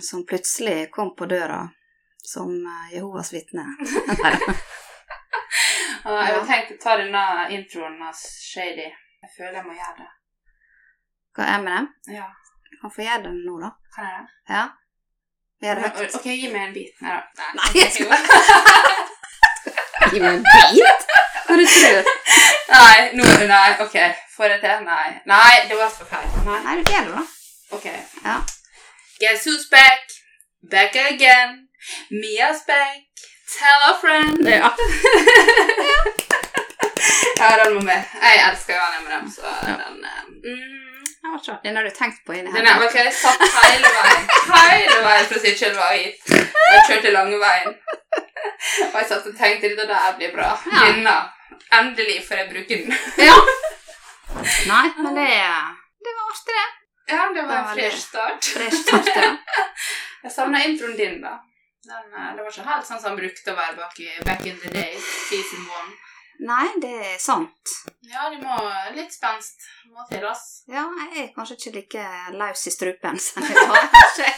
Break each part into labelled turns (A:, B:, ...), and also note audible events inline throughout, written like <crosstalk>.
A: som plutselig kom på døra som eh, Jehovas vitne. <laughs>
B: Jeg har tenkt å ta denne introen av Shady. Jeg føler jeg må gjøre det.
A: Hva er med dem?
B: Ja,
A: Du kan få gjøre det nå, da.
B: kan jeg det?
A: Ja. Gjør det høyt.
B: Ok, gi meg en bit. Nei da. <laughs>
A: Nei, jeg skal- <laughs> Gi meg en bit! Hva du tror
B: Nei, nå Nei, ok. Får jeg til? Nei. Nei, det var for feil. Nei.
A: Nei, du gjør det, da.
B: Ok.
A: Ja.
B: Guess who's back? Back again. Mia's back. Tell a friend.
A: Ja. <laughs>
B: ja, den må med. Jeg elsker jo den med dem, så den mm,
A: Ja, vet ikke. Den har du tenkt på inni
B: Den
A: her.
B: er vel ikke jeg satt hele veien Hele veien fra Sykkylva hit. Og jeg kjørte lange veien. Og jeg satt og tenkte dette der blir bra.
A: Ja.
B: Denne. Endelig får jeg bruke den.
A: Ja. <laughs> Nei, men det, det var artig, det.
B: Ja, det var en fresh start.
A: Fresh start, ja. <laughs>
B: Jeg savna introen din, da. Den, eh, det var ikke helt sånn som han brukte å være bak i Back in the Day, season one.
A: Nei, det er sant.
B: Ja, du må litt spenst må til, oss.
A: Ja, jeg er kanskje ikke like løs i strupen <laughs> som jeg var. kanskje.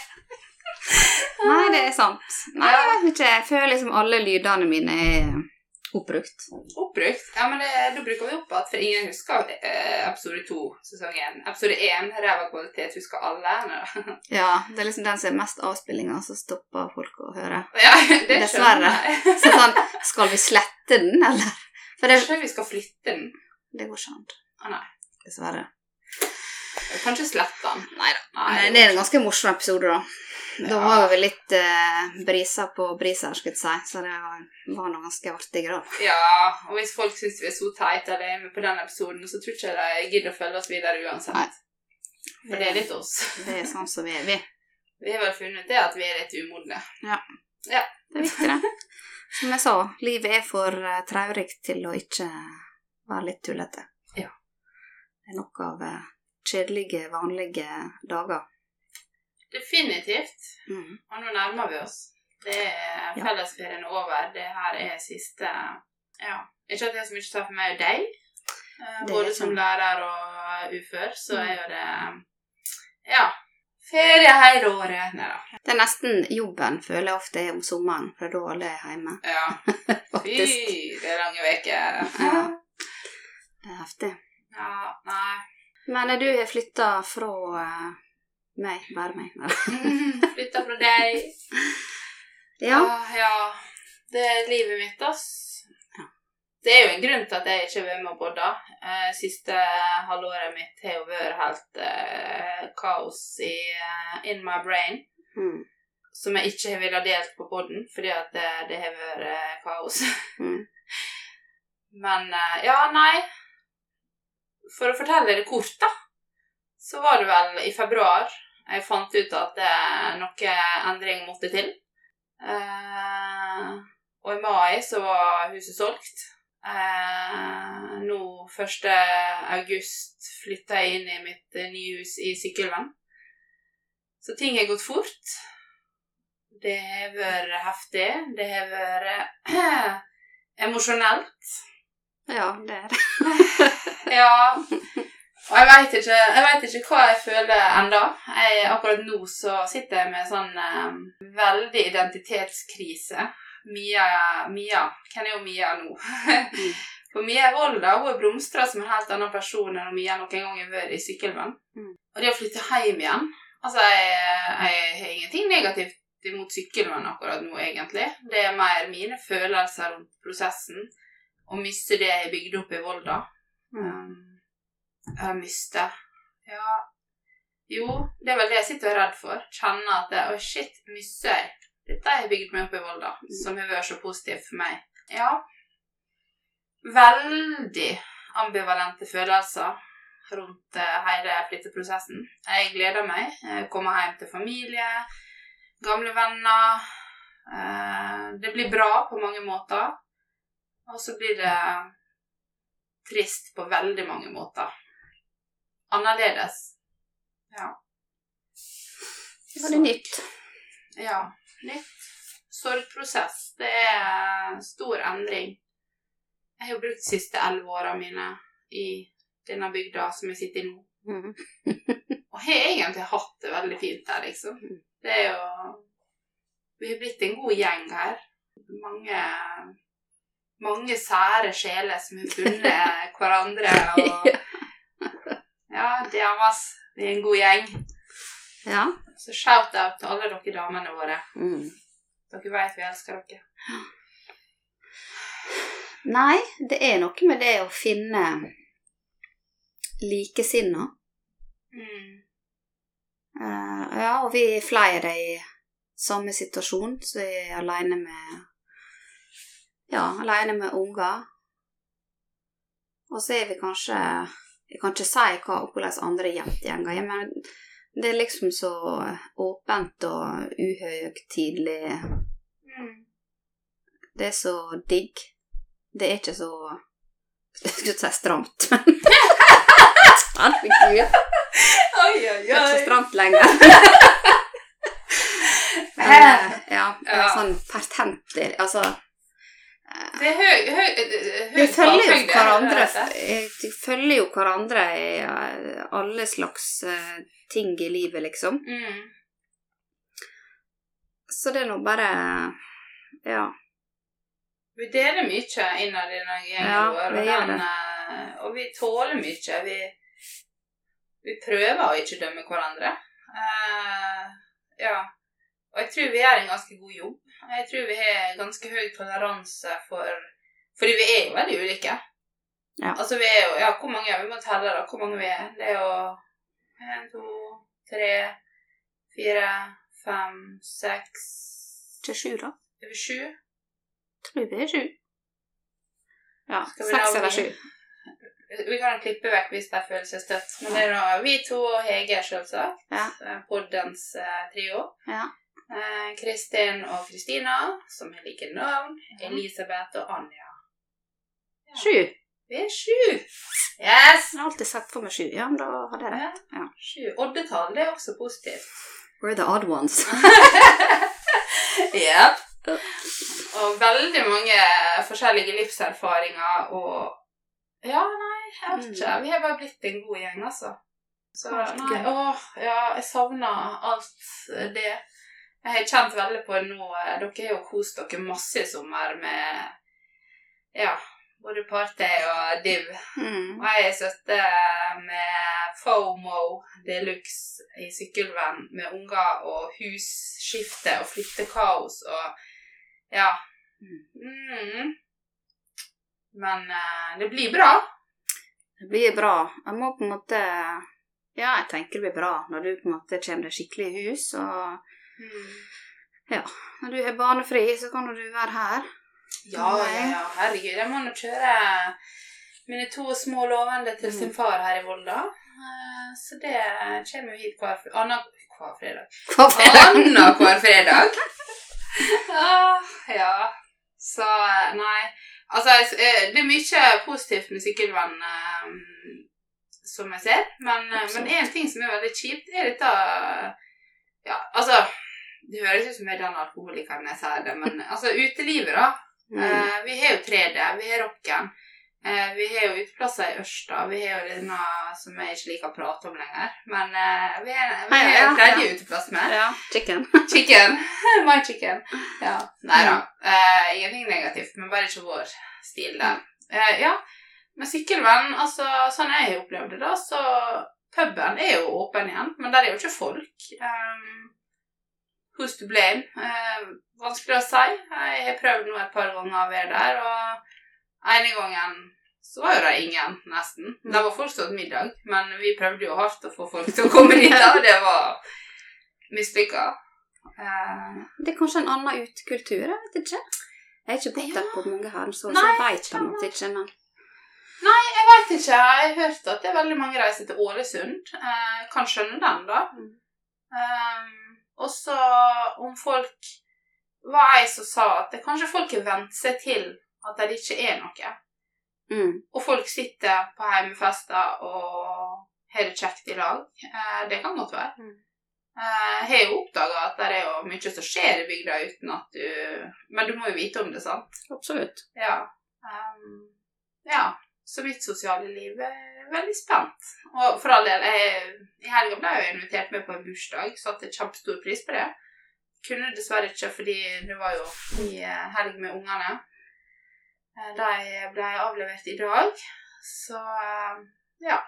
A: Nei, det er sant. Nei, jeg vet ikke. Jeg føler liksom alle lydene mine er oppbrukt.
B: Oppbrukt. Ja, men det, da bruker vi opp at for ingen husker eh, episode to, sesong én. Episode én, ræva kvalitet, husker alle. Nei. <laughs>
A: Ja, det er liksom den som er mest avspillinga, som stopper folk å høre.
B: Ja, <laughs> det
A: Dessverre. <laughs> Så sånn, skal vi slette den, eller? For det,
B: Kanskje vi skal flytte den?
A: det går ikke an.
B: Ah, nei.
A: Dessverre.
B: Kanskje slette den.
A: Nei da. Det er en ganske morsom episode, da. Da
B: Ja.
A: var vi litt eh, brisa på brisa, skulle jeg si, så det var, var noe ganske artig, da.
B: Ja, og hvis folk syns vi er så teite eller er med på den episoden, så tror jeg ikke de gidder å følge oss videre uansett.
A: Nei.
B: For det er litt oss.
A: Det er sånn som vi er, vi. <laughs>
B: Vi har vel funnet det at vi er litt umodne.
A: Ja, Det er viktig, det. <laughs> Som jeg sa, livet er for uh, traurikt til å ikke være litt tullete.
B: Ja.
A: Det er nok av eh, kjedelige, vanlige dager.
B: Definitivt.
A: Mm.
B: Og nå nærmer vi oss. Det er fellesferien er over. Det her er siste Ja. Ikke at det er så mye å ta for meg og deg. Eh, Både som lærer og ufør, så
A: Mm.
B: er jo det Ja. Ferie hele året. Nei da.
A: Det er nesten jobben, føler jeg ofte er om sommeren, for da alle er hjemme.
B: Ja. <laughs> Fy, det er lange uker.
A: Ja. Det er heftig.
B: Ja, nei.
A: Men du har flytta fra eh, meg, bare meg. <laughs>
B: Flytta fra deg. <laughs>
A: Ja.
B: Ah, ja. Det er livet mitt, ass.
A: Ja.
B: Det er jo en grunn til at jeg ikke har vært med og bodda. Eh, siste halvåret mitt har jo vært helt eh, kaos i uh, in my brain.
A: Mm.
B: Som jeg ikke har villet delt på poden, fordi at det, det har vært eh, kaos.
A: Mm. <laughs>
B: Men eh, ja, nei. For å fortelle det kort, da, så var det vel i februar jeg fant ut at eh, noe endring måtte til. Eh, og i mai så var huset solgt. Eh, nå 1. august flytta jeg inn i mitt nye hus i Sykkylven. Så ting har gått fort. Det har vært heftig. Det har vært <clears throat> emosjonelt.
A: ja, det er det. <laughs>
B: Ja. Og jeg veit ikke, ikke hva jeg føler enda. Jeg, akkurat nå så sitter jeg med sånn um, veldig identitetskrise. Mia, Mia Hvem er jo Mia nå?
A: Mm. <laughs>
B: For Mia er Volda hun er blomstra som en helt annen person enn Mia noen gang har vært i Sykkylven.
A: Mm.
B: Og det å flytte hjem igjen Altså, jeg, jeg har ingenting negativt imot Sykkylven akkurat nå, egentlig. Det er mer mine følelser om prosessen, Å miste det jeg bygde opp i Volda.
A: Mm.
B: Um, jeg mista Ja Jo, det er vel det jeg sitter og er redd for. Kjenner at det, oh shit, mister jeg dette har jeg bygd meg opp i Volda, som har vært så positivt for meg. Ja. Veldig ambivalente følelser rundt eh, hele flytteprosessen. Jeg gleder meg. Jeg kommer hjem til familie, gamle venner. Eh, Det blir bra på mange måter. Og så blir det trist på veldig mange måter. Annerledes. Ja.
A: Det var det nytt.
B: Ja. Nytt. Sorgprosess. Det er stor endring. Jeg har jo brukt de siste elleve åra mine i denne bygda som jeg sitter i nå.
A: Mm.
B: Og har egentlig hatt det veldig fint her, liksom. Det er jo Vi har blitt en god gjeng her. Mange mange sære sjeler som har <laughs> funnet hverandre og Ja, damas. Vi er en god gjeng.
A: Ja.
B: Så shout-out til alle dere damene våre.
A: Mm.
B: Dere vet vi elsker dere.
A: Nei, det er noe med det å finne likesinna.
B: Mm.
A: Uh, ja, og vi er flere i samme situasjon, så jeg er aleine med Ja, aleine med unger. Og så er vi kanskje Jeg kan ikke si hva, hvordan andre jentegjenger er, men det er liksom så åpent og uhøytidelig.
B: Mm.
A: Det er så digg. Det er ikke så Jeg skulle ikke si stramt, men Herregud.
B: Oi, oi,
A: Det er ikke så stramt lenger. <laughs> Men, eh, ja,
B: Ja.
A: sånn pertentlig Altså,
B: Det er høy, høy, høy
A: vi følger jo hverandre Vi følger jo hverandre i eh, alle slags eh, ting i livet, liksom.
B: Mm.
A: Så det er nå bare Ja.
B: Vi deler mye innad i den gjengen
A: Ja,
B: vår,
A: vi
B: og, eh, og vi tåler mye. Vi, vi prøver å ikke dømme hverandre. Uh, ja. Og jeg tror vi gjør en ganske god jobb. Jeg tror vi har ganske høy toleranse for Fordi vi er jo veldig ulike.
A: Ja.
B: Altså, vi er jo Ja, hvor mange er vi? Vi må telle, da. Hvor mange vi er. Det er jo én, to, tre, fire, fem, seks
A: Til sju, da?
B: Er vi sju?
A: Tror vi er sju. Ja, seks eller sju.
B: Vi kan klippe vekk hvis det føles støtt. Men det er nå vi to og Hege, selvsagt.
A: Ja.
B: Eh, Poddens eh, trio.
A: Ja.
B: Eh, Kristin og Kristina, som har like navn. Elisabeth og Anja.
A: Sju.
B: Vi er sju! Yes!
A: Jeg har alltid sett for meg sju. Ja, men da hadde jeg rett.
B: Ja. Sju. Oddetall, det er også positivt.
A: We're the odd ones. <laughs>
B: Jepp. Og veldig mange forskjellige livserfaringer og Ja, nei, jeg vet ikke. Vi har bare blitt en god gjeng, altså. Så nei, åh, ja, jeg savner alt det. Jeg har kjent veldig på det nå. eh, Dere har jo kost dere masse i sommer med ja, både party og div.
A: Mm.
B: Og jeg har sittet med FOMO de luxe i sykkelvenn med unger og husskifte og flyttekaos og ja. Mm. Men eh, det blir bra.
A: Det blir bra. Jeg må på en måte Ja, jeg tenker det blir bra når du på en måte kommer deg skikkelig i hus. Og når du er barnefri, så kan du være her.
B: Ja, ja, ja. Herregud, jeg må nå kjøre mine to små lovende til sin far her i Volda. Eh, Så det kommer jo hit hver, fredag anna, hver fredag.
A: Fredag?
B: Annenhver fredag. ah, ja. Så eh, nei. Altså, eh, det er mye positivt med sykkelvenn som jeg ser. Men, men en ting som er veldig kjipt, er dette Ja, altså Det høres ut som jeg er den alkoholikeren jeg sier det, men altså utelivet, da.
A: Mm.
B: Eh, vi har jo 3D, vi har rocken. Eh, vi har jo uteplasser i Ørsta. Vi har jo denne som jeg ikke liker å prate om lenger. Men eh, vi har, en tredje
A: ja.
B: uteplass med.
A: Ja, chicken. <laughs>
B: Chicken. <laughs> My chicken. Ja. Nei da. Eh, ingenting negativt, men bare ikke vår stil der. Ja. Men sykkelvenn, altså sånn jeg har opplevd det, da, så puben er jo åpen igjen, men der er jo ikke folk. Um, who's to blame? Eh, vanskelig å si. Jeg har prøvd nå et par ganger å være der, og ene gangen så var jo det ingen, nesten. Det var fortsatt middag, men vi prøvde jo hardt å få folk til å komme dit, og det var mislykka. Eh,
A: Det er kanskje en annen utekultur, jeg vet ikke. Jeg har ikke bodd der på mange her, så
B: Nei,
A: jeg veit på en måte ikke, men
B: Jeg vet ikke. Jeg har hørt at det er veldig mange reiser til Ålesund. Eh, kan skjønne den, da.
A: Mm.
B: Um, og så om folk var ei som sa at det kanskje folk har vent seg til at det ikke er noe.
A: mm.
B: Og folk sitter på hjemmefester og har det kjekt i lag. Eh, det kan godt være.
A: Mm.
B: Eh, Jeg har jo oppdaga at det er jo mye som skjer i bygda uten at du Men du må jo vite om det, sant?
A: Absolutt.
B: Ja. Um, ja. Så mitt sosiale liv er veldig spent. Og for all del, jeg, i helga ble jeg jo invitert med på en bursdag, satte kjempestor pris på det. Kunne dessverre ikke, fordi det var jo i helg med ungene. Eh, De ble avlevert i dag, så eh, ja.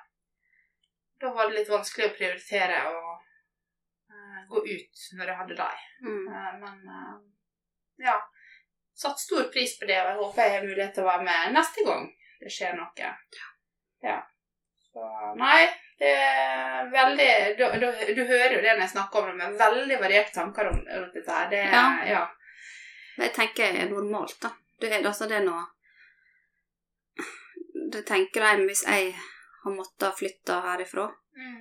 B: Da var det litt vanskelig å prioritere å eh, gå ut når jeg hadde dem.
A: Mm.
B: Eh, Men eh, ja. Satt stor pris på det, og jeg håper jeg har mulighet til å være med neste gang det skjer noe. Ja. Så nei, det er veldig Du, du, du hører jo det når jeg snakker om det, med veldig varierte tanker om, rundt dette her. Det,
A: Ja.
B: ja.
A: Det tenker jeg er normalt, da. Du er, altså, det noe Det tenker deg hvis jeg har måttet flytte herifra.
B: Mm.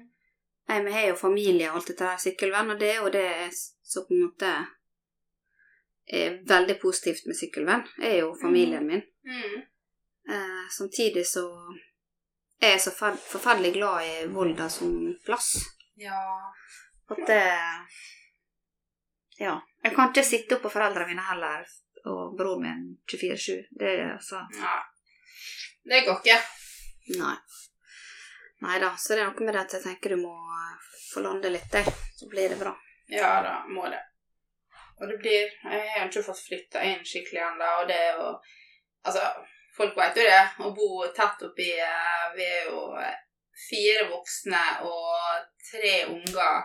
A: Jeg, vi har jo familie og alt dette her, sykkelvenn, og det er jo det som på en måte er veldig positivt med sykkelvenn, er jo familien min.
B: Mm.
A: Eh, samtidig så er jeg så for, forferdelig glad i Volda som plass.
B: Ja.
A: At det Ja. Jeg kan ikke sitte oppå på foreldrene mine heller, og broren min 24-7. Det er altså
B: ja. Det går ikke.
A: Nei. Nei da, så det er noe med det at jeg tenker du må få lande litt, jeg. Så blir det bra.
B: Ja da, må det. Og det blir Jeg har ikke fått flytta inn skikkelig ennå, og det er jo Altså, folk vet jo det. Å bo tett oppi eh, Vi er jo eh, fire voksne og tre unger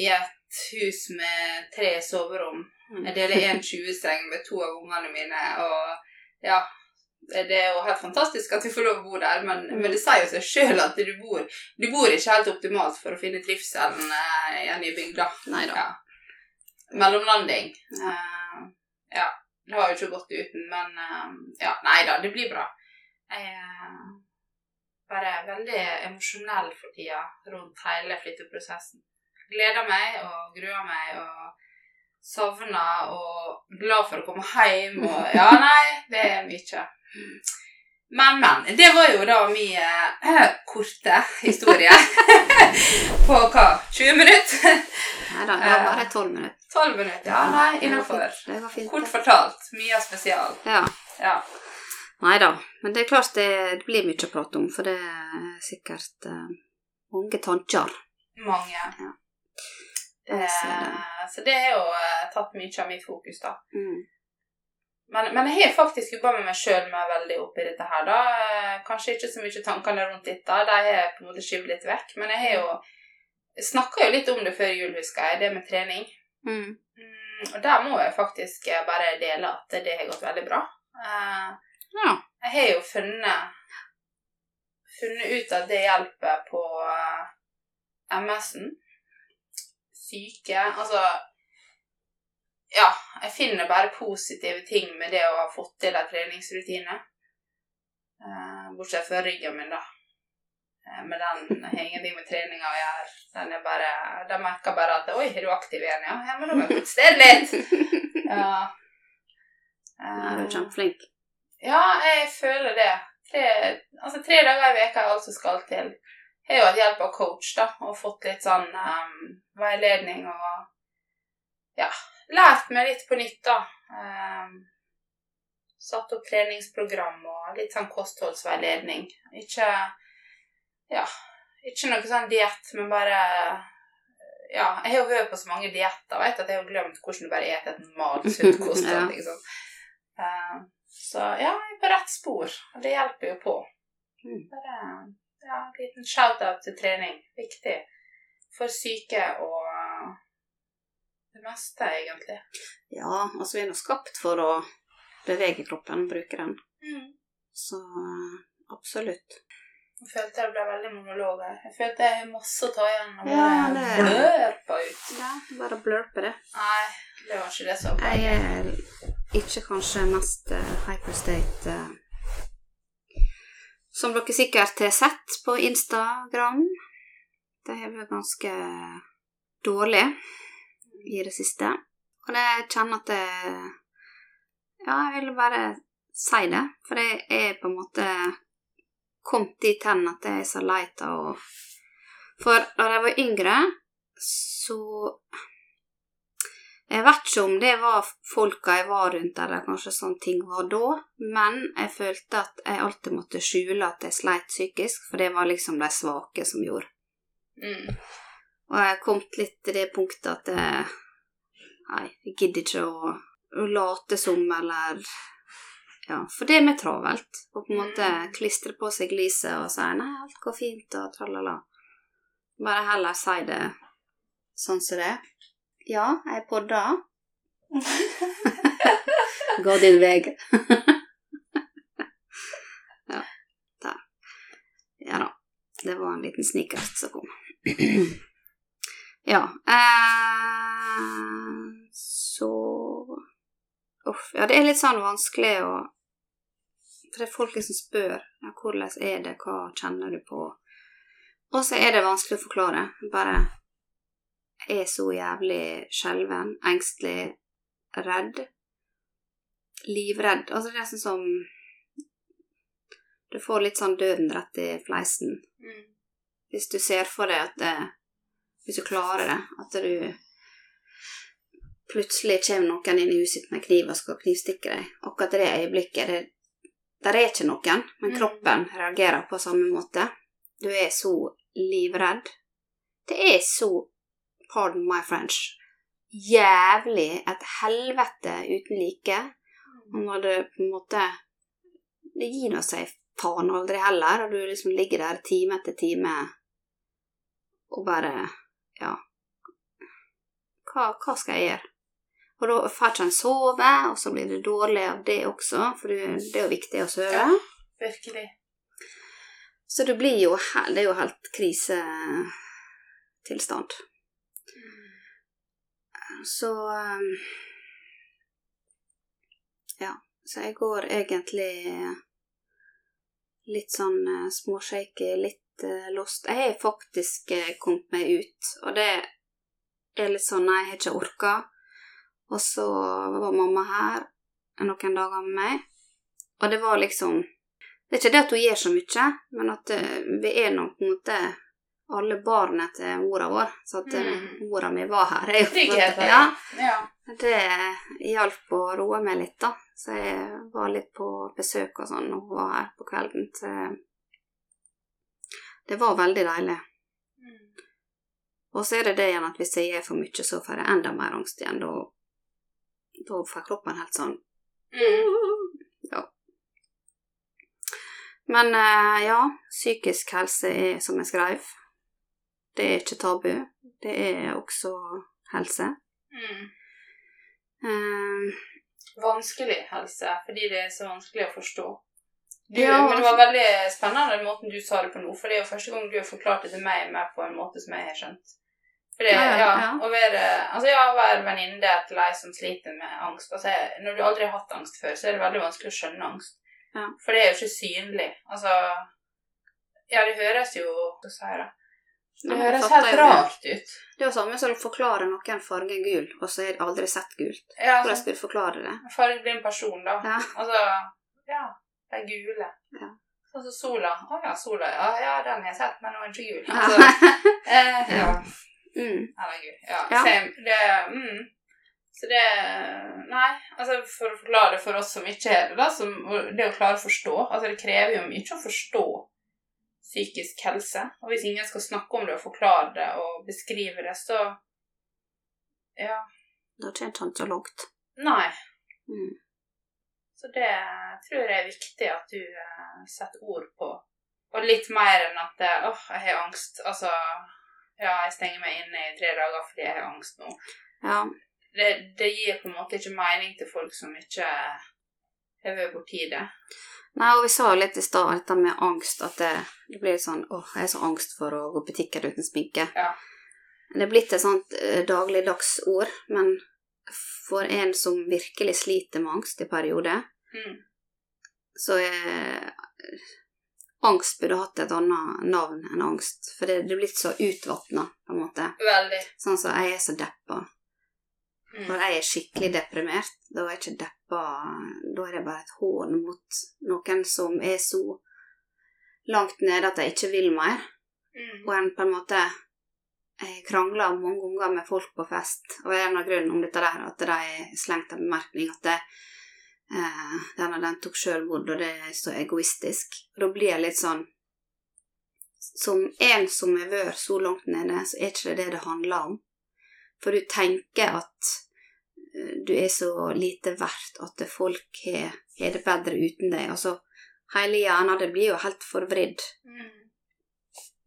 B: i et hus med tre soverom.
A: Mm.
B: Jeg deler en 20-seng med to av ungene mine, og ja det er jo helt fantastisk at vi får lov å bo der, men,
A: Mm.
B: men det sier jo seg sjøl at du bor Du bor ikke helt optimalt for å finne trivselen eh, i en ny bygd.
A: Nei da.
B: Ja. Mellomlanding. Eh, ja. Det har jo ikke gått uten, men eh, ja, nei da, det blir bra. Jeg er bare veldig emosjonell for tida rundt hele flytteprosessen. Gleder meg og gruer meg og savner og glad for å komme hjem og Ja, <laughs> nei, det er mye. Men, men. Det var jo da min eh, korte historie. <laughs> På hva? 20 minutter?
A: Nei da, det var bare tolv minutter.
B: 12 minutter? Ja, nei, innafor. Kort fortalt. Mye spesial.
A: Ja.
B: Ja.
A: Nei da. Men det er klart det, det blir mye å prate om, for det er sikkert eh, mange tanker.
B: Mange.
A: Ja.
B: Det. så det har jo eh, tatt mye av mitt fokus, da.
A: Mm.
B: Men, men jeg har faktisk jobba med meg sjøl meg veldig oppi dette her, da. Eh, Kanskje ikke så mye tankene rundt dette, de har jeg på en måte skyvd litt vekk. Men jeg har jo snakka jo litt om det før jul, husker jeg, det med trening.
A: Mm.
B: Mm, og der må jeg faktisk bare dele at det har gått veldig bra. Uh,
A: Ja.
B: Jeg har jo funnet funnet ut at det hjelper på uh, MS-en. Syke Altså Ja, jeg finner bare positive ting med det å ha fått til en treningsrutine. Eh, bortsett fra ryggen min, da. Eh, men den har ingenting med treninga å gjøre. Den er bare de merker bare at 'Oi, er du aktiv igjen?' Ja, ja men da må jeg protestere litt. <laughs> Ja.
A: Ja, du er
B: Eh,
A: kjempeflink.
B: ja, jeg føler det. Tre, altså tre dager i veka er alt som skal til. Jeg har jo hatt hjelp av coach da, og fått litt sånn um, veiledning og ja, lært meg litt på nytt da. Um, satt opp treningsprogram og litt sånn kostholdsveiledning. Ikke, ja, ikke noe sånn diett, men bare ja, jeg har jo hørt på så mange dietter, vet at jeg har glemt hvordan du bare spiser et normalt, sunt <laughs> kosthold. Liksom. Eh, så ja, jeg er på rett spor, og det hjelper jo på.
A: Mm.
B: Bare ja, en liten shout-out til trening. Viktig for syke og det meste, egentlig.
A: Ja, altså vi er nå skapt for å bevege kroppen, bruke den.
B: Mm.
A: Så absolutt.
B: Jeg følte det ble veldig monolog her. Jeg følte jeg har masse å ta igjen når
A: Ja, det-
B: blørpa ut.
A: Ja, bare blurpe det.
B: Nei, det var ikke det som var
A: Jeg er ikke kanskje mest uh, hyperstate uh, Som dere sikkert har sett på Instagram. Det har vært ganske dårlig i det siste. Og det kjenner at det Ja, jeg vil bare si det. For jeg er på en måte kommet dit hen at jeg er så lei av å For da jeg var yngre, så Jeg vet ikke om det var folka jeg var rundt, eller kanskje sånne ting var da, men jeg følte at jeg alltid måtte skjule at jeg sleit psykisk, for det var liksom de svake som gjorde.
B: Mm.
A: Og jeg kom litt til det punktet at jeg, Nei, jeg gidder ikke å, å late som, eller Ja, for det er mer travelt. å på en måte klistre på seg gliset og si 'nei, alt går fint', og tralala. Bare heller si det sånn som det er. Ja, jeg podda. <laughs> Gå din vei. ja. Der. Ja da. Det var en liten snikert som kom. Ja. Eh, så Uff. Ja, det er litt sånn vanskelig å For det er folk som spør ja, hvordan er det, hva kjenner du på? Og så er det vanskelig å forklare. Bare er så jævlig skjelven, engstelig, redd. Livredd. Altså det er sånn som Du får litt sånn døden rett i fleisen.
B: Mm.
A: Hvis du ser for deg at det, Hvis du klarer det, at du plutselig kommer noen inn i huset med kniv og skal knivstikke deg. Akkurat det øyeblikket det, Der er ikke noen, men
B: Mm.
A: kroppen reagerer på samme måte. Du er så livredd. Det er så Pardon my French. Jævlig et helvete uten like. Og når det på en måte Det gir nå seg faen aldri heller, og du liksom ligger der time etter time og bare Ja. Hva, hva skal jeg gjøre? Og da får ikke en sove, og så blir det dårlig av det også, for det er jo viktig å sove.
B: Ja. Virkelig.
A: Så det blir jo Det er jo helt krisetilstand. Så um, Ja. Så jeg går egentlig litt sånn uh, småshaky, litt uh, lost. Jeg har faktisk uh, kommet meg ut, og det er litt sånn Nei, jeg har ikke orka. Og så var mamma her noen dager med meg, og det var liksom Det er ikke det at hun gjør så mye, men at uh, vi er nå på en måte alle barna til mora vår, så at
B: Mm.
A: mora mi var her. er en
B: Trygghet.
A: Ja,
B: ja.
A: det hjalp å roe meg litt, da. Så jeg var litt på besøk og sånn, og hun var her på kvelden. Så det var veldig deilig.
B: Mm.
A: Og så er det det igjen at hvis jeg er for mye, så får jeg enda mer angst igjen. Da, da får kroppen helt sånn
B: Mm. <laughs>
A: Ja. Men eh, ja, psykisk helse er som jeg skrev. Det er ikke tabu. Det er også helse.
B: Mm.
A: Um,
B: Vanskelig helse, fordi det er så vanskelig å forstå. Du,
A: Ja,
B: men det var veldig spennende den måten du sa det på nå, for det er jo første gang du har forklart det til meg mer på en måte som jeg har skjønt. For det,
A: Ja,
B: ja, å være, altså ja, å være venninne til ei som sliter med angst altså, Når du aldri har hatt angst før, så er det veldig vanskelig å skjønne angst.
A: Ja.
B: For det er jo ikke synlig. Altså Ja, det høres jo Hva sier jeg? Det høres helt rart ut.
A: Det er jo samme som å forklare noen fargen gul, og så har de aldri sett gult.
B: Ja,
A: Hvordan
B: altså,
A: skal du forklare det?
B: fargeblind person, da.
A: Ja.
B: Altså, ja, de gule.
A: Ja.
B: Sånn som sola. Å ja, sola. Ja, ja, den har jeg sett, men den er ikke gul. Altså, eh, <laughs> ja.
A: mm.
B: Herregud. Ja,
A: Ja.
B: same. Det, mm. Så det Nei, altså for å forklare det for oss som ikke er det, da, som, det å klare å forstå Altså det krever jo mye å forstå psykisk helse. Og hvis ingen skal snakke om det og forklare det og beskrive det, så Ja.
A: Da kommer han ikke så langt.
B: Nei.
A: Mm.
B: Så det tror jeg er viktig at du eh, setter ord på. Og litt mer enn at åh, oh, jeg har angst. Altså Ja, jeg stenger meg inne i tre dager fordi jeg har angst nå.
A: Ja.
B: Det, det gir på en måte ikke mening til folk som ikke har vært borti det.
A: Nei, og vi sa jo litt i stad dette med angst, at det, det blir litt sånn åh, jeg har så angst for å gå på butikken uten sminke.
B: Ja.
A: Det er blitt et sånt eh, dagligdags men for en som virkelig sliter med angst i perioder,
B: Mm.
A: så er Angst burde hatt et annet navn enn angst, for det, det er blitt så utvatna, på en måte.
B: Veldig.
A: Sånn som jeg er så deppa.
B: Mm.
A: Når jeg er skikkelig deprimert, da er jeg ikke deppa Da er det bare et hån mot noen som er så langt nede at jeg ikke vil mer.
B: Mm.
A: Og en på en måte jeg krangla mange ganger med folk på fest, og en av grunnene om dette der, at de slengte slengt en bemerkning at det, eh, denne den tok sjølmord, og det er så egoistisk. Da blir jeg litt sånn Som en som har vært så langt nede, så er ikke det det det handler om. For du tenker at eh, du er så lite verdt at folk har det bedre uten deg. Altså, hele hjernen det blir jo helt forvridd.
B: Mm.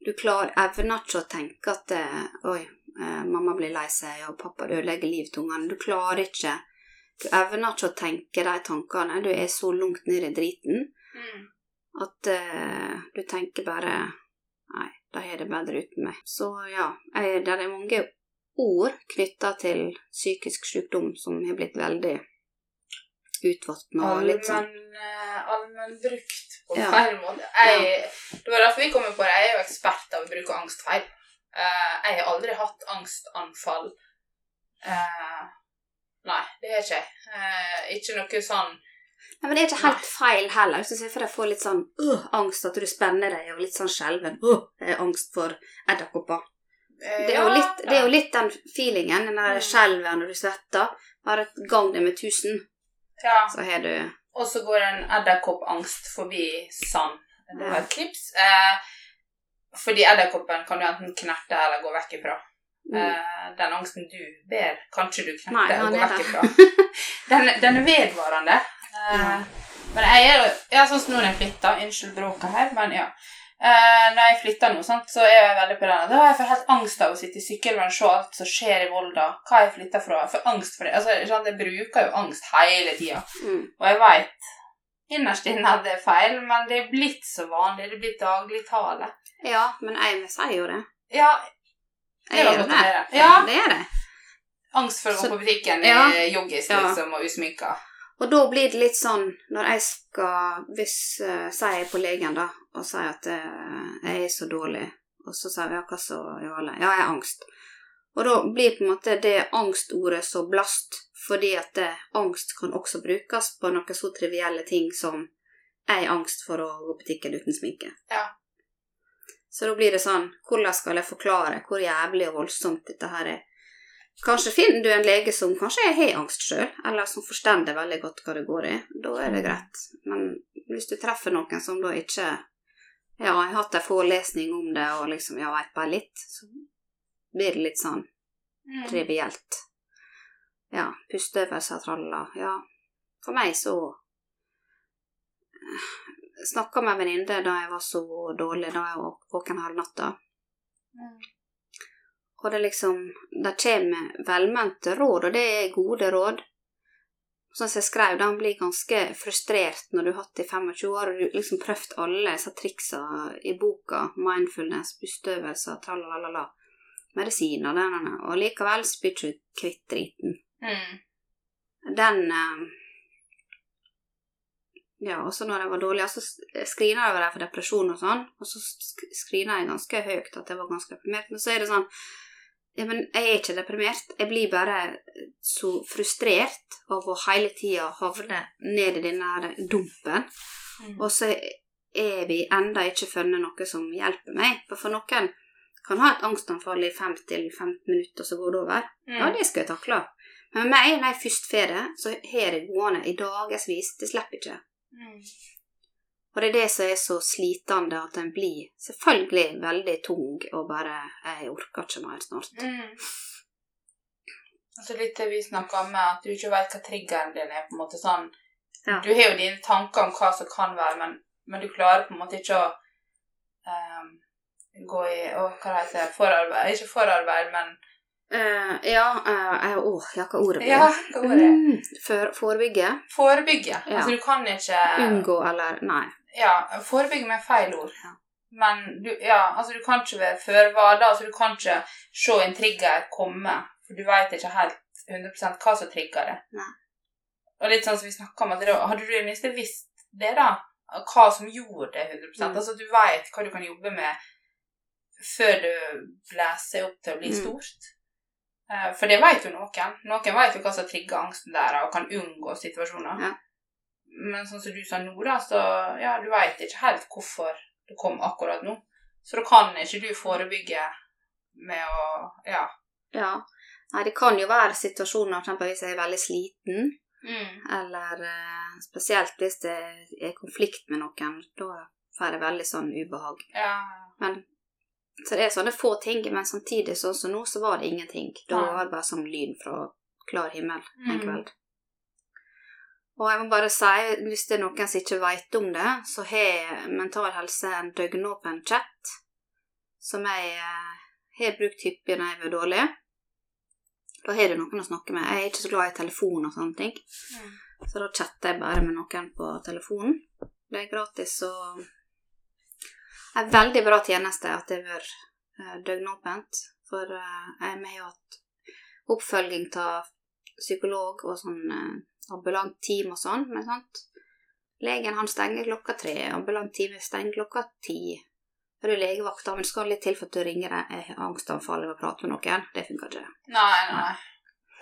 A: Du klarer evner ikke å tenke at eh, Oi, eh, mamma blir lei seg, og pappa ødelegger livet til ungene. Du klarer ikke Du evner ikke å tenke de tankene. Du er så langt ned i driten
B: Mm.
A: at eh, du tenker bare Nei, de har det bedre uten meg. Så ja, jeg, det er mange ord knytta til psykisk sykdom som har blitt veldig utvatna og litt sånn
B: eh, allmennbrukt på
A: Ja.
B: feil måte. Jeg, det var derfor vi kom på det. Jeg er jo ekspert av å bruke angst feil. Uh, jeg har aldri hatt angstanfall. Uh, nei, det har ikke jeg. Eh, ikke noe sånn
A: Nei, men det er ikke helt feil heller. Hvis du ser for deg får litt sånn øh, angst, at du spenner deg og litt sånn skjelven. Jeg har angst for edderkopper.
B: eh,
A: Det er, jo litt, det er jo litt den feelingen, den der
B: Mm.
A: skjelven når du svetter. Bare gang det med tusen,
B: Ja.
A: så har du
B: Og så går en edderkoppangst forbi sand. Det var et klips. Eh, fordi edderkoppen kan du enten knerte eller gå vekk ifra.
A: mm.
B: Eh, den angsten du ber, kan ikke du knerte og gå vekk ifra. Den, den er vedvarende. Eh,
A: Ja.
B: Men jeg er ja, sånn som når jeg flytter Unnskyld bråket her, men ja. Eh, når jeg flytter nå, sant, så er jeg veldig på den. Da har jeg for helt angst av å sitte i sykkel, og se alt som skjer i Volda. Hva jeg flytter fra. Jeg får angst for det. Altså, sant, jeg bruker jo angst hele tida.
A: mm.
B: Og jeg veit innerst inne at det er feil, men det er blitt så vanlig. Det er blitt dagligtale.
A: Ja, men jeg sier jo det.
B: Ja, det var godt å
A: det.
B: høre. Ja.
A: det er det.
B: Angst for å gå på butikken
A: Ja.
B: i joggis
A: Ja.
B: liksom, og usminka.
A: Og da blir det litt sånn når jeg skal Hvis uh, sier jeg på legen, da, og sier at uh, jeg er så dårlig, og så sier vi ja, hva så galt? Ja, jeg har angst. Og da blir på en måte det angstordet så blast, fordi at det, angst kan også brukes på noen så trivielle ting som jeg har angst for å gå på butikken uten sminke.
B: Ja.
A: Så da blir det sånn Hvordan skal jeg forklare hvor jævlig og voldsomt dette her er? Kanskje finner du en lege som kanskje har angst sjøl, eller som forstår veldig godt hva det går i. Da er det greit. Men hvis du treffer noen som da ikke Ja, jeg har hatt en forelesning om det, og liksom ja, veit bare litt, så blir det litt sånn
B: Mm.
A: trivielt. Ja, pusteøvelser, tralla. Ja, for meg så Snakka med en venninne da jeg var så dårlig, da jeg var våken halv natta.
B: Mm.
A: Og det liksom Det kommer velmente råd, og det er gode råd. Sånn som jeg skrev, da han blir ganske frustrert når du har hatt det i 25 år, og du liksom prøvd alle disse triksa i boka, mindfulness, pusteøvelser, tralalala, medisiner, den, den, og likevel spyr du ikke kvitt driten.
B: Mm.
A: Den eh, Ja, også når jeg var dårlig, så skrina jeg over det for depresjon og sånn, og så sk- skrina jeg ganske høyt at jeg var ganske deprimert, men så er det sånn ja, men jeg er ikke deprimert. Jeg blir bare så frustrert av å hele tida havne ned i denne dumpen.
B: Mm.
A: Og så er vi enda ikke funnet noe som hjelper meg. For for noen kan ha et angstanfall i 5-15 minutter, så går det over.
B: Mm.
A: Ja, det skal jeg takle. Men med meg, når jeg først får det, så har det gående i dagevis. Det slipper ikke.
B: Mm.
A: Og det er det som er så slitende, at en blir selvfølgelig veldig tung og bare Jeg orker ikke mer snart.
B: Mm. Altså litt det vi snakka om, at du ikke vet hva triggeren din er. på en måte sånn.
A: Ja.
B: Du har jo dine tanker om hva som kan være, men, men du klarer på en måte ikke å um, gå i å, Hva det heter Forarbeid. Ikke forarbeid, men
A: uh, ja, jeg eh, åh, ja, hva ordet blir?
B: Ja, hva ordet er
A: Mm, for, forebygge.
B: Forebygge.
A: Ja.
B: Altså, du kan ikke
A: Unngå eller Nei.
B: Ja, forebygge med feil ord.
A: Ja.
B: Men du, ja, altså, du kan ikke være føre var altså, du kan ikke se en trigger komme, for du vet ikke helt 100 hva som trigger det.
A: Nei.
B: Og litt sånn som vi snakka om, at det, hadde du i minste visst det, da, hva som gjorde det 100%
A: Mm.
B: Altså du vet hva du kan jobbe med før det blæser opp til å bli
A: Mm.
B: stort. Eh, For det vet jo noen. Noen vet jo hva som trigger angsten der, og kan unngå situasjoner.
A: Ja.
B: Men sånn som du sa nå, da, så ja, du vet ikke helt hvorfor du kom akkurat nå. Så da kan ikke du forebygge med å Ja.
A: Ja. Nei, det kan jo være situasjoner, eksempel hvis jeg er veldig sliten,
B: Mm.
A: eller eh, spesielt hvis det er konflikt med noen, da får jeg veldig sånn ubehag.
B: Ja.
A: Men Så det er sånne få ting, men samtidig sånn som nå, så var det ingenting. Da var det bare sånn lyn fra klar himmel en
B: Mm.
A: kveld. Og jeg må bare si, hvis det er noen som ikke vet om det, så har Mental Helse en døgnåpen chat som jeg eh, har brukt hyppig når jeg var dårlig. Da har du noen å snakke med. Jeg er ikke så glad i telefon og sånne ting,
B: Mm.
A: så da chatter jeg bare med noen på telefonen. Det er gratis og en veldig bra tjeneste at det har vært eh, døgnåpent. For eh, jeg har jo hatt oppfølging av psykolog og sånn ambulant team og sånn. Men sant? Legen han stenger klokka tre, ambulant team stenger klokka ti. Er det legevakta, men skal litt til for at du ringer deg jeg har angstanfall og vil prate med noen. Det funker ikke.
B: Nei, nei.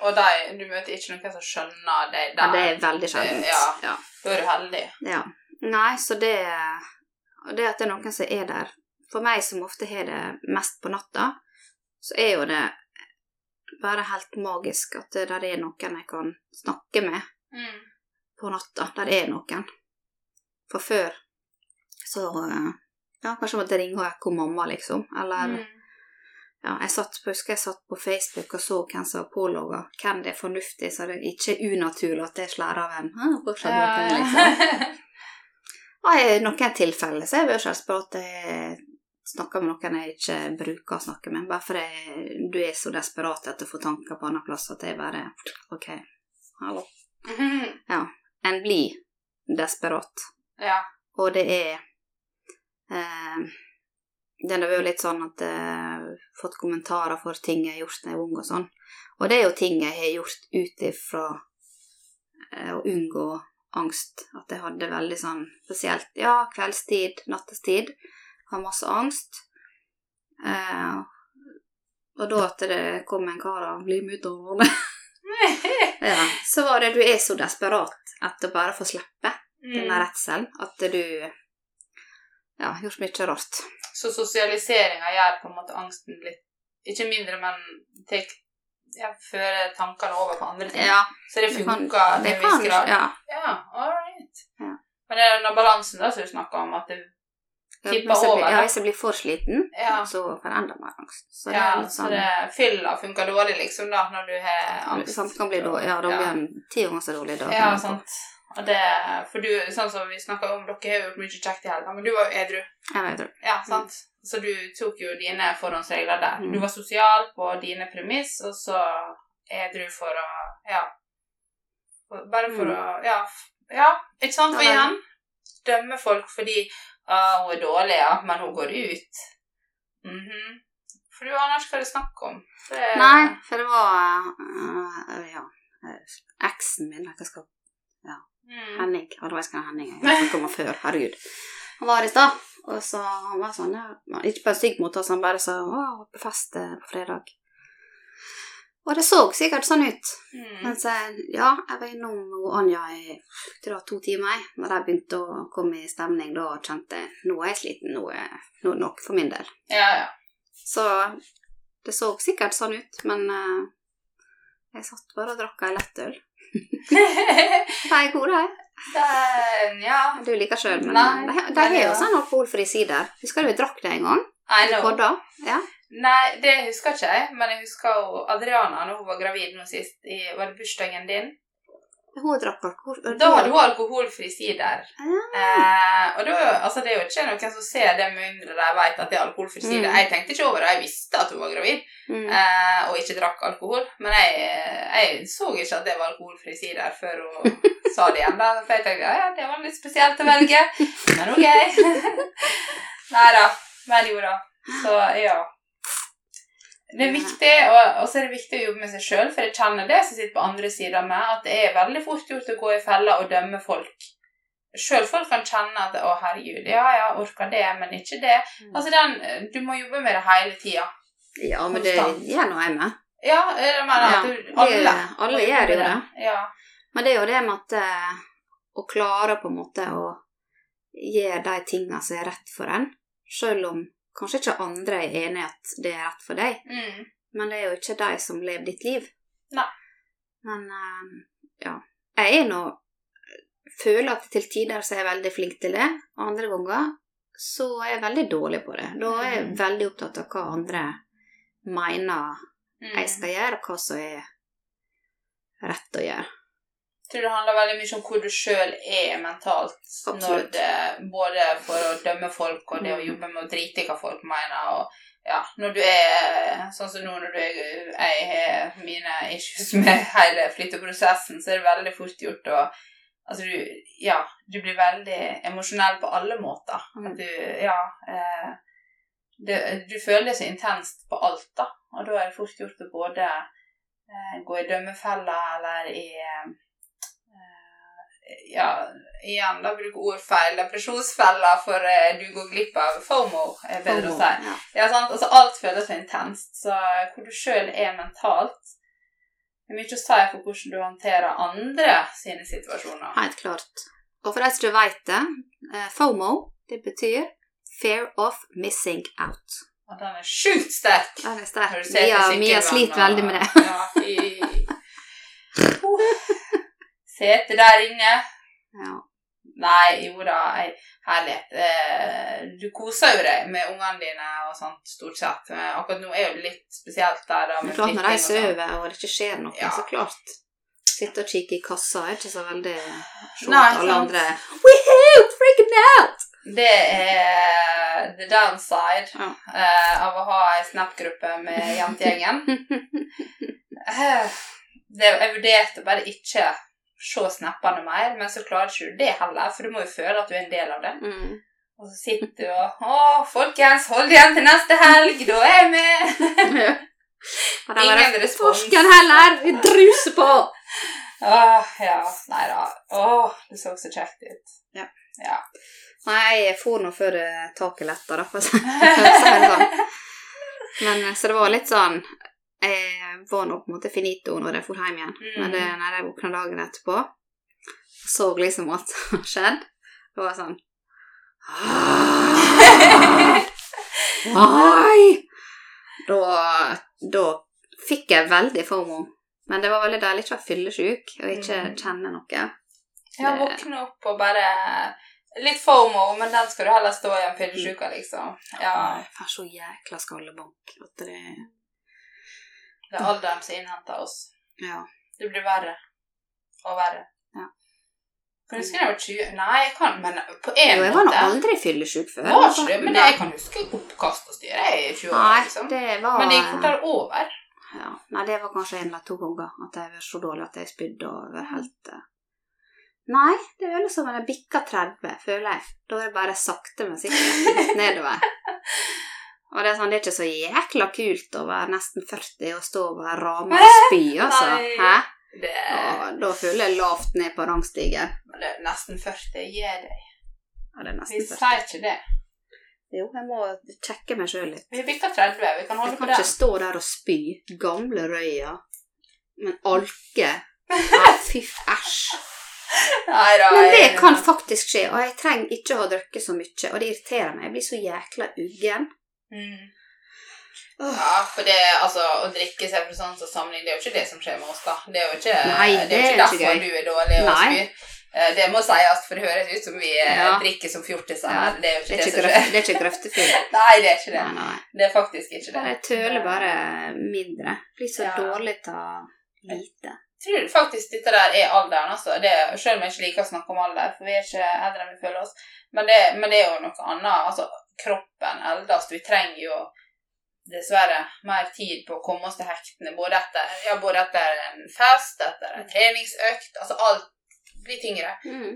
B: Og de, du møter ikke noen som skjønner deg
A: Ja,
B: der.
A: det er veldig sjeldent.
B: Ja.
A: Ja.
B: Da er du heldig.
A: Ja. Nei, så det og Det at det er noen som er der For meg som ofte har det mest på natta, så er jo det bare helt magisk at det der er noen jeg kan snakke med
B: Mm.
A: på natta. Der er noen. For før så eh, Ja, kanskje måtte jeg ringe og ekko mamma, liksom. Eller
B: Mm.
A: ja, jeg satt, husker jeg satt på Facebook og så hvem som var pålogga. Hvem det er fornuftig, så det er ikke unaturlig at det slår av en. «Hæ, ja. skjedde liksom? Og i noen tilfeller så er det jo selvsagt at jeg snakker med noen jeg ikke bruker å snakke med, bare fordi du er så desperat etter å få tanker på annen plass at jeg bare OK, hallo. <laughs> Ja. En blir desperat,
B: ja.
A: og det er eh, Det er jo litt sånn at jeg har fått kommentarer for ting jeg har gjort da jeg var ung og sånn, og det er jo ting jeg har gjort ut ifra eh, å unngå angst. At jeg hadde veldig sånn spesielt Ja, kveldstid, nattestid. Har masse angst. Eh, og da at det kom en kar og ble med ut og <laughs> ja, Så var det Du er så desperat etter å bare få slippe denne
B: Mm.
A: redselen at du Ja, gjort mye rart.
B: Så sosialiseringa gjør på en måte angsten litt Ikke mindre, men tek, ja, fører tankene over på andre ting.
A: Ja,
B: Så det
A: det
B: funker til en viss grad.
A: Ja.
B: Ja, all right.
A: Ja.
B: Men det er den balansen da som du snakker om, at det
A: Ja, hvis jeg blir- Ja, hvis jeg blir for sliten,
B: Ja.
A: så kan jeg enda mer angst. Så det
B: ja,
A: er litt
B: så
A: sånn
B: det fylla funker dårlig, liksom, da, når du har angst.
A: Sant, kan bli dårlig. Ja, da blir han ti ganger så dårlig da.
B: Ja, sant. Og det, for du, sånn som vi snakka om, dere har gjort mye kjekt i helga, men du var jo edru.
A: Jeg var edru.
B: Ja, sant? Så du tok jo dine forhåndsregler der.
A: Mm.
B: Du var sosial på dine premiss, og så edru for å Ja. Bare for
A: Mm.
B: å Ja, ja ikke sant? For igjen dømme folk fordi ah, 'Hun er dårlig, ja, men hun går ut'. Mhm. For du aner ikke hva det er snakk om. Er-
A: Nei, for det var uh, ja, øh, eksen min hva skal,
B: Mm.
A: Henning. Ja, det var ikke Henning. Jeg om før. Herregud. Han var i stad, og så han var sånn ja, Ikke på en stygg måte, så han bare sa 'Å, på fest eh, på fredag'. Og det så sikkert sånn ut.
B: Mm.
A: Men så, ja, jeg var innom Anja i tror jeg, to timer. Da jeg begynte å komme i stemning, da kjente jeg nå er jeg sliten. Nå er det nok for min del.
B: Ja, ja.
A: Så det så sikkert sånn ut, men uh, jeg satt bare og drakk ei lettøl. <laughs> De er god, de.
B: Den, ja.
A: Du liker sjøl, men
B: Nei,
A: de, de har jo sånn alkoholfri sider. Husker du vi drakk det en gang?
B: I
A: I
B: know.
A: Kodda? Ja.
B: Nei, det husker ikke jeg, men jeg husker jo Adriana når hun var gravid nå sist. I, var det bursdagen din?
A: Hun drakk alkohol.
B: Da hadde hun alkoholfri sider. Eh, og da, altså Det er jo ikke noen som ser det med mindre de vet at det er alkoholfri sider.
A: Mm.
B: Jeg tenkte ikke over det, jeg visste at hun var gravid
A: Mm.
B: eh, og ikke drakk alkohol. Men jeg, jeg så ikke at det var alkoholfri sider før hun <laughs> sa det igjen. da, For jeg tenkte ja, ja, det var litt spesielt å velge, <laughs> men ok. <laughs> Nei da. Men jo da. Så ja. Det er viktig, og, så er det viktig å jobbe med seg sjøl, for jeg kjenner det som sitter på andre sida meg, at det er veldig fort gjort å gå i fella og dømme folk. Sjøl folk kan kjenne at 'å, herregud, ja ja, orker det, men ikke det'.
A: Mm.
B: Altså, den, Du må jobbe med det hele tida.
A: Ja, men det gjør nå jeg med.
B: Ja, jeg mener at du, alle.
A: alle gjør jo
B: det.
A: det.
B: Ja.
A: Men det er jo det med at eh, å klare på en måte å gjøre de tinga som er rett for en, sjøl om kanskje ikke andre er enig i at det er rett for deg,
B: Mm.
A: men det er jo ikke de som lever ditt liv.
B: Nei.
A: Men eh, ja. Jeg er nå Føler at til tider så er jeg veldig flink til det, og andre ganger så er jeg veldig dårlig på det. Da er jeg
B: Mm.
A: veldig opptatt av hva andre mener
B: Mm.
A: jeg skal gjøre, og hva som er rett å gjøre.
B: Tror det handler veldig mye om hvor du sjøl er mentalt.
A: Absolutt.
B: det, både for å dømme folk og det å jobbe med å drite i hva folk mener. og ja, Når du er sånn som nå, når du er, jeg har mine issues <laughs> med hele flytteprosessen, så er det veldig fort gjort å Altså, du Ja, du blir veldig emosjonell på alle måter.
A: Mm.
B: Du Ja. Eh, det, du føler det så intenst på alt, da. Og da er det fort gjort å både eh, gå i dømmefella eller i eh, Ja, igjen, da bruke ordfeil. depresjonsfeller, for eh, du går glipp av FOMO, er bedre å si.
A: Ja.
B: Ja, sant? Altså, alt føles så intenst. Så hvor du sjøl er mentalt Det er mye å si for hvordan du håndterer andre sine situasjoner.
A: Helt klart. Og for de som ikke vet det, eh, FOMO, det betyr Fear of Missing Out.
B: Og den er sjukt sterk.
A: Den er sterk. Mia, Mia sliter veldig med det.
B: Ja, i... <laughs> Sete der inne.
A: Ja.
B: Nei, jo da, ei, herlighet. Eh, du koser jo deg med ungene dine og sånt, stort sett. Men akkurat nå er jo litt spesielt der, da. Med
A: klart når de sover og det ikke skjer noe,
B: Ja.
A: så klart. Sitte og kikke i kassa er ikke så veldig se at alle
B: sant.
A: andre Woohoo! Freaking out!
B: Det er the downside
A: Ja.
B: eh, av å ha ei Snap-gruppe med jentegjengen. <laughs> Eh, det- jeg vurderte bare ikke se snappene mer, men så klarer ikke du det heller, for du må jo føle at du er en del av det.
A: Mm.
B: Og så sitter du og Å, folkens, hold igjen til neste helg, da er jeg med! <laughs>
A: Og
B: Ingen respons.
A: Torsken heller! Vi druser på!
B: Åh, ja. Nei da. Åh, det så så kjekt ut.
A: Ja.
B: ja.
A: Nei, jeg for nå før eh, taket letta, da, for å si det sånn. <laughs> Men eh, så det var litt sånn Jeg var nå på en måte finito når jeg dro hjem igjen.
B: Mm.
A: Men det, når jeg våkna dagen etterpå, så liksom at <laughs> det hadde skjedd, det var sånn <laughs> Nei! Da, da fikk jeg veldig formo. Men det var veldig deilig ikke å være fyllesyk og ikke
B: Mm.
A: kjenne noe.
B: Ja, våkne opp og bare Litt formo, men den skal du heller stå i en fyllesyke, liksom. Ja,
A: Jeg får så jækla skallebank at det
B: det er alderen som innhenter oss.
A: Ja.
B: Det blir verre og verre.
A: Ja.
B: Kan du huske da jeg var 20? Nei, jeg kan, men på en
A: Jo, jeg var nå aldri fyllesyk før.
B: Var ikke det, men jeg kan huske oppkast og styre i 20 år, liksom.
A: det var
B: Men det gikk fortere over.
A: ja. Nei, det var kanskje en eller to ganger at jeg var så dårlig at jeg spydde og var helt eh. Nei, det er vel som når jeg bikker 30, føler jeg. Da er det bare sakte, men sikkert <laughs> nedover. Og det er sånn, det er ikke så jækla kult å være nesten 40 og stå over rama og spy, altså. Hæ?
B: Det,
A: Og da føler jeg lavt ned på rangstigen.
B: men det er nesten 40. Gi deg.
A: Ja, det er
B: Vi
A: 40.
B: sier ikke det.
A: Jo, jeg må sjekke meg sjøl litt.
B: Vi bikker 30. Vi kan holde
A: Jeg
B: på
A: kan ikke stå der og spy. Gamle røya. Men alke <laughs> Fy æsj.
B: Nei da.
A: Men det kan faktisk skje, og jeg trenger ikke å ha drukket så mye. Og det irriterer meg. Jeg blir så jækla uggen.
B: Mm. Ja, for det, altså, å drikke seg for sånn som samling, det er jo ikke det som skjer med oss, da. Det er jo ikke,
A: Nei,
B: det
A: det er
B: ikke
A: ikke
B: derfor du er dårlig og spyr. Eh, Det må sies, for det høres ut som vi eh,
A: Ja.
B: drikker som fjortiser.
A: Ja.
B: Det er jo
A: Det
B: ikke
A: er
B: det, som skjer.
A: det er ikke grøftefyll. <laughs>
B: Nei, det er ikke det.
A: Nei, nei.
B: Det er faktisk ikke det.
A: Jeg tøler bare mindre. Blir så
B: Ja.
A: dårlig av lite.
B: Jeg tror faktisk dette der er alderen, altså. Det, selv om jeg ikke liker å snakke om alder, for vi er ikke eldre enn vi føler oss. Men det, men det er jo noe annet. Altså, kroppen eldes. Vi trenger jo dessverre mer tid på å komme oss til hektene. Både etter, ja, både etter en fest, etter en treningsøkt. Altså alt blir tyngre.
A: Mm.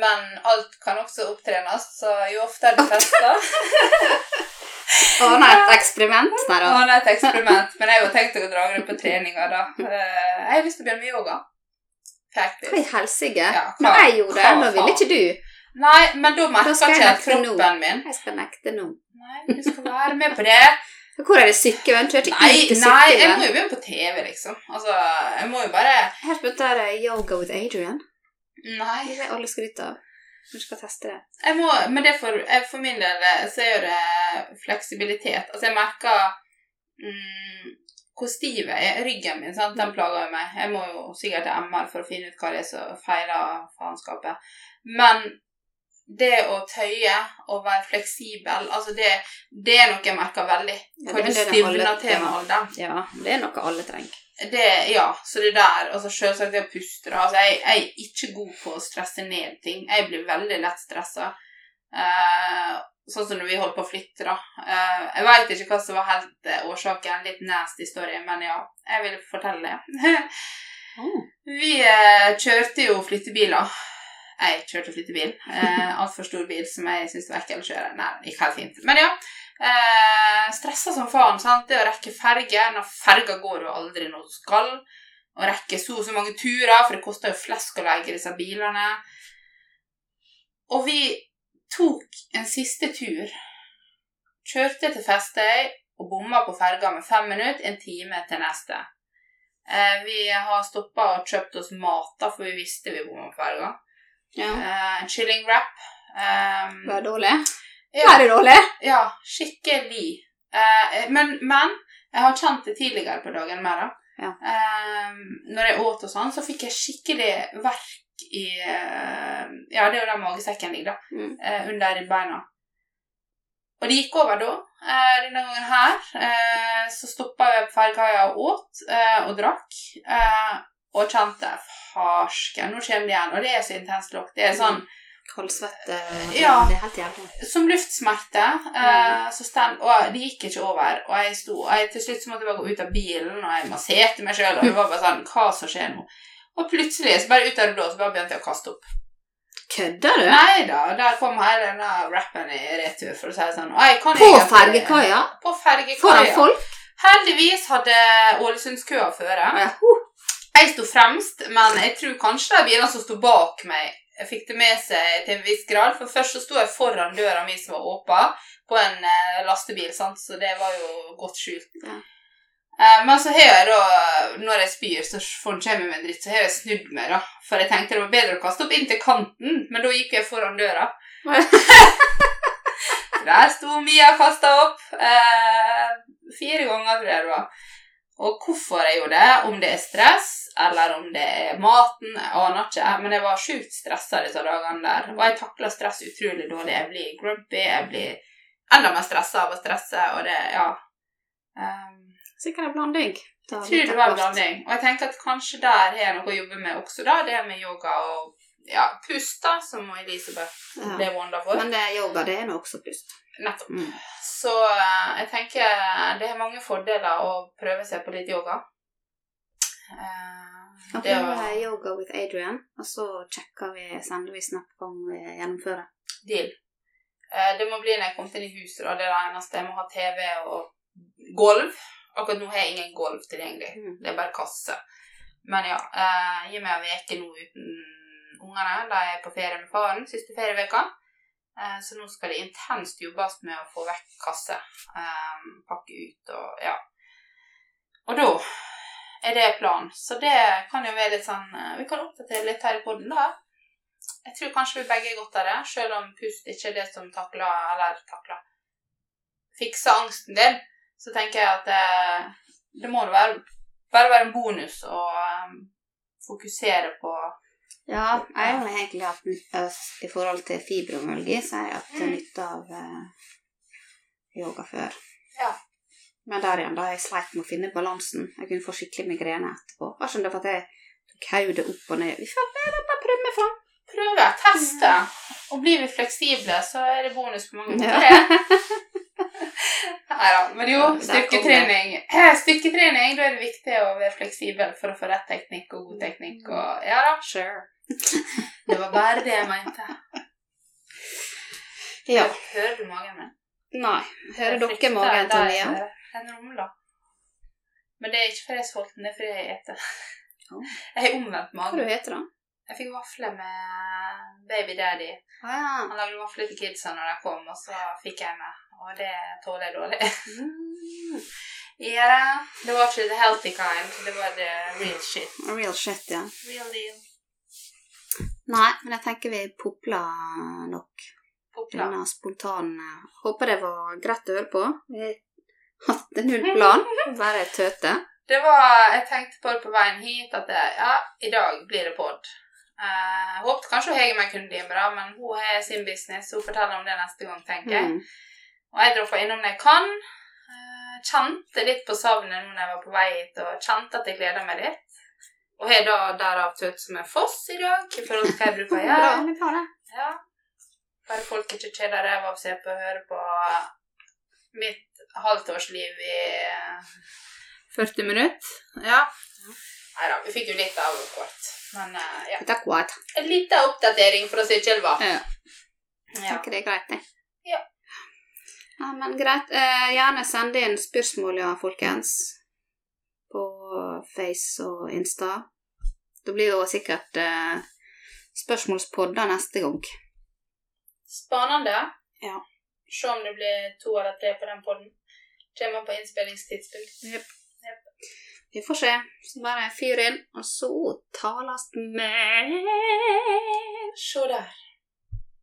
B: Men alt kan også opptrenes, så jo oftere du fester <laughs>
A: Ordne et eksperiment? Nei da.
B: Ordne et eksperiment. Men jeg har jo tenkt å dra det på treninga, da. Eh, Jeg har lyst til å begynne med yoga.
A: Hva i
B: Faktisk.
A: helsike?
B: Ja, hva-
A: Når jeg gjorde det,
B: nå
A: da ville ikke du.
B: Nei, men da merker
A: Da
B: ikke
A: jeg
B: jeg
A: nå.
B: kroppen min
A: Jeg skal nekte nå.
B: Nei, du skal være med på det. <laughs>
A: Hvor er det ikke
B: Nei, nei, jeg må jo begynne på TV, liksom. Altså, jeg må jo bare
A: Her spurte jeg Yoga with Adrian.
B: Nei.
A: Det er alle skryter av. Du skal teste det.
B: Jeg må, men det for, for min del eh, så er jo det fleksibilitet. Altså, jeg merker mm, hvor stiv jeg er. Ryggen min, sant? den plager jo meg. Jeg må jo sikkert til MR for å finne ut hva det er som feiler faenskapet. Men det å tøye og være fleksibel, altså det, det er noe jeg merker veldig.
A: Ja,
B: Hva
A: er
B: du stivner til med alderen.
A: Ja, det er noe alle trenger.
B: Det, ja, så det der, altså selvsagt det å puste. Altså, jeg, jeg er ikke god på å stresse ned ting. Jeg blir veldig lett stressa. Eh, sånn som når vi holdt på å flytte, da. Eh, jeg veit ikke hva som var helt eh, årsaken, litt nasty story, men ja, jeg vil fortelle det. <laughs> vi eh, kjørte jo flyttebiler. Jeg kjørte flyttebil. Eh, Altfor stor bil som jeg syntes var ekkel å kjøre. Nei, gikk helt fint. Men ja. Eh, stressa som faen. sant? Det å rekke ferge. Når ferga går jo aldri når du skal. Å rekke så og så mange turer, for det koster jo flesk å leie disse bilene. Og vi tok en siste tur. Kjørte til Festøy og bomma på ferga med fem minutter, en time til neste. Eh, vi har stoppa og kjøpt oss mat, da, for vi visste vi bomma på ferga.
A: Ja.
B: Eh, chilling wrap. Um,
A: Var det dårlig?
B: ja,
A: Var det dårlig?
B: ja, skikkelig. Uh, men, men jeg har kjent det tidligere på dagen mer, da.
A: Ja.
B: Eh, når jeg åt og sånn, så fikk jeg skikkelig verk i uh, Ja, det er jo der magesekken ligger, da.
A: Mm.
B: Uh, under beina. Og det gikk over da. Eh, denne gangen her eh, så stoppa jeg på ferga og åt og drakk. Og kjente farsken, nå kommer det igjen. Og det er så intenst lukt. Det er sånn
A: Kaldsvette.
B: Ja.
A: Det er helt jævlig.
B: som luftsmerte. Eh, så stand, og det gikk ikke over. Og jeg sto, og jeg, til slutt så måtte jeg bare gå ut av bilen, og jeg masserte meg sjøl. Og jeg var bare sånn Hva som skjer nå? Og plutselig, så bare ut av det blå, så bare begynte jeg å kaste opp.
A: Kødder du?
B: Nei da, der kom hele denne rappen i retur, for å si det sånn. Jeg kan
A: På fergekaia? Foran folk?
B: Heldigvis hadde Ålesundskøa føre.
A: Ja. Uh.
B: Jeg sto fremst, men jeg tror kanskje de bilene som sto bak meg, fikk det med seg til en viss grad. For først så sto jeg foran døra mi som var åpen, på en eh, lastebil, sant? så det var jo godt skjult.
A: Ja.
B: Eh, men så har jeg da, når jeg spyr, så får den kommer med en dritt, så har jeg snudd meg, da. For jeg tenkte det var bedre å kaste opp inn til kanten, men da gikk jeg foran døra. <laughs> Der sto Mia og kasta opp. Eh, fire ganger, tror jeg det var. Og hvorfor jeg gjorde det, om det er stress, eller om det er maten, jeg aner ikke. Men jeg var sjukt stressa disse dagene der. Og jeg takla stress utrolig dårlig. Jeg blir grumpy, jeg blir enda mer stressa av å stresse, og det Ja. Um,
A: Sikkert en blanding.
B: Jeg tror det var en blanding. Og jeg tenker at kanskje der har jeg noe å jobbe med også, da. Det med yoga og ja, pust, da, som Elisabeth
A: Ja.
B: ble wonderful.
A: Men det, yoga, det er nå også pust.
B: Nettopp.
A: Mm.
B: Så eh, jeg tenker det er mange fordeler å prøve seg på litt yoga.
A: Uh,
B: det
A: å
B: var
A: yoga with Adrian, og så sjekker vi, sender vi snap om vi gjennomfører.
B: deal. Uh, Det må bli når jeg kommer inn i huset, da. Det er det eneste. Jeg må ha TV og gulv. Akkurat nå har jeg ingen gulv tilgjengelig.
A: Mm.
B: Det er bare kasse. Men ja, uh, gi meg en uke nå uten ungene. Da er på ferie med faren siste ferieveka. Eh, så nå skal det intenst jobbes med å få vekk kasse. Eh, pakke ut og ja. Og da er det planen. Så det kan jo være litt sånn eh, Vi kan oppdatere litt her i poden, da. Jeg tror kanskje vi begge er godt av det, selv om pust ikke er det som takler Eller takler Fikser angsten din, så tenker jeg at det, det må være, bare være en bonus å fokusere på
A: Ja, jeg har egentlig hatt i forhold til fibromyalgi, så har jeg hatt
B: Mm.
A: nytte av eh, yoga før.
B: Ja.
A: Men der igjen, da jeg sleit med å finne balansen. Jeg kunne få skikkelig migrene etterpå. Hva skjønner for at jeg tok hodet opp og ned? Vi får bare, prøve meg fram.
B: Prøve, teste. Og blir vi fleksible, så er det bonus på mange måter.
A: Ja. <laughs>
B: Nei Neida, men jo, styrketrening. Eh, Styrketrening, da er det viktig å være fleksibel for å få rett teknikk og god teknikk. Og ja da,
A: Sure. <laughs>
B: det var bare det jeg mente.
A: Ja.
B: Hører du magen min?
A: Nei. Hører dere magen til
B: eh, Den rumler. Men det er ikke fordi jeg er sulten, det er fordi jeg
A: spiser.
B: Jeg har omvendt
A: Hva
B: heter
A: du da?
B: Jeg fikk vafler med baby daddy.
A: Ah, ja.
B: Han lagde vafler til kidsa når de kom, og så fikk jeg med. Og det tåler jeg dårlig.
A: Mm.
B: Ja. Det var ikke the healthy kind, det var the real shit.
A: Real shit, ja.
B: Real deal.
A: Nei, men jeg tenker vi popla nok.
B: Popla.
A: Denne spontane Håper det var greit å høre på. Vi hadde null plan. <laughs> Bare tøte.
B: Det var Jeg tenkte på det på veien hit at det, ja, i dag blir det pod. Uh, Jeg håpet kanskje Hege meg kunne bli med, da, men hun har sin business. Hun forteller om det neste gang, tenker jeg.
A: Mm.
B: Og jeg droppa innom det jeg kan. Uh, Kjente litt på savnet nå når jeg var på vei hit, og kjente at jeg gleda meg litt. Og har da derav tøt som en foss i dag, i forhold til hva jeg bruker å <laughs> gjøre. Ja. Bare folk ikke kjeder ræva av seg på å høre på mitt halvtårsliv i eh, 40 minutter. Ja. Nei da, vi fikk jo litt av kort. Men eh, ja.
A: Litt akkurat.
B: En liten oppdatering fra Sykkylva.
A: Ja.
B: Ja.
A: tenker det er greit, det.
B: Ja.
A: Ja, men greit. Eh, gjerne send inn spørsmål, ja, folkens. På Face og Insta. Det blir jo sikkert eh, spørsmålspodder neste gang.
B: Spennende.
A: Ja.
B: Se om det blir to eller tre på den podden. Kommer på innspillingstidspunkt.
A: Vi får se. Så bare fyr inn, og så tales vi.
B: Se der.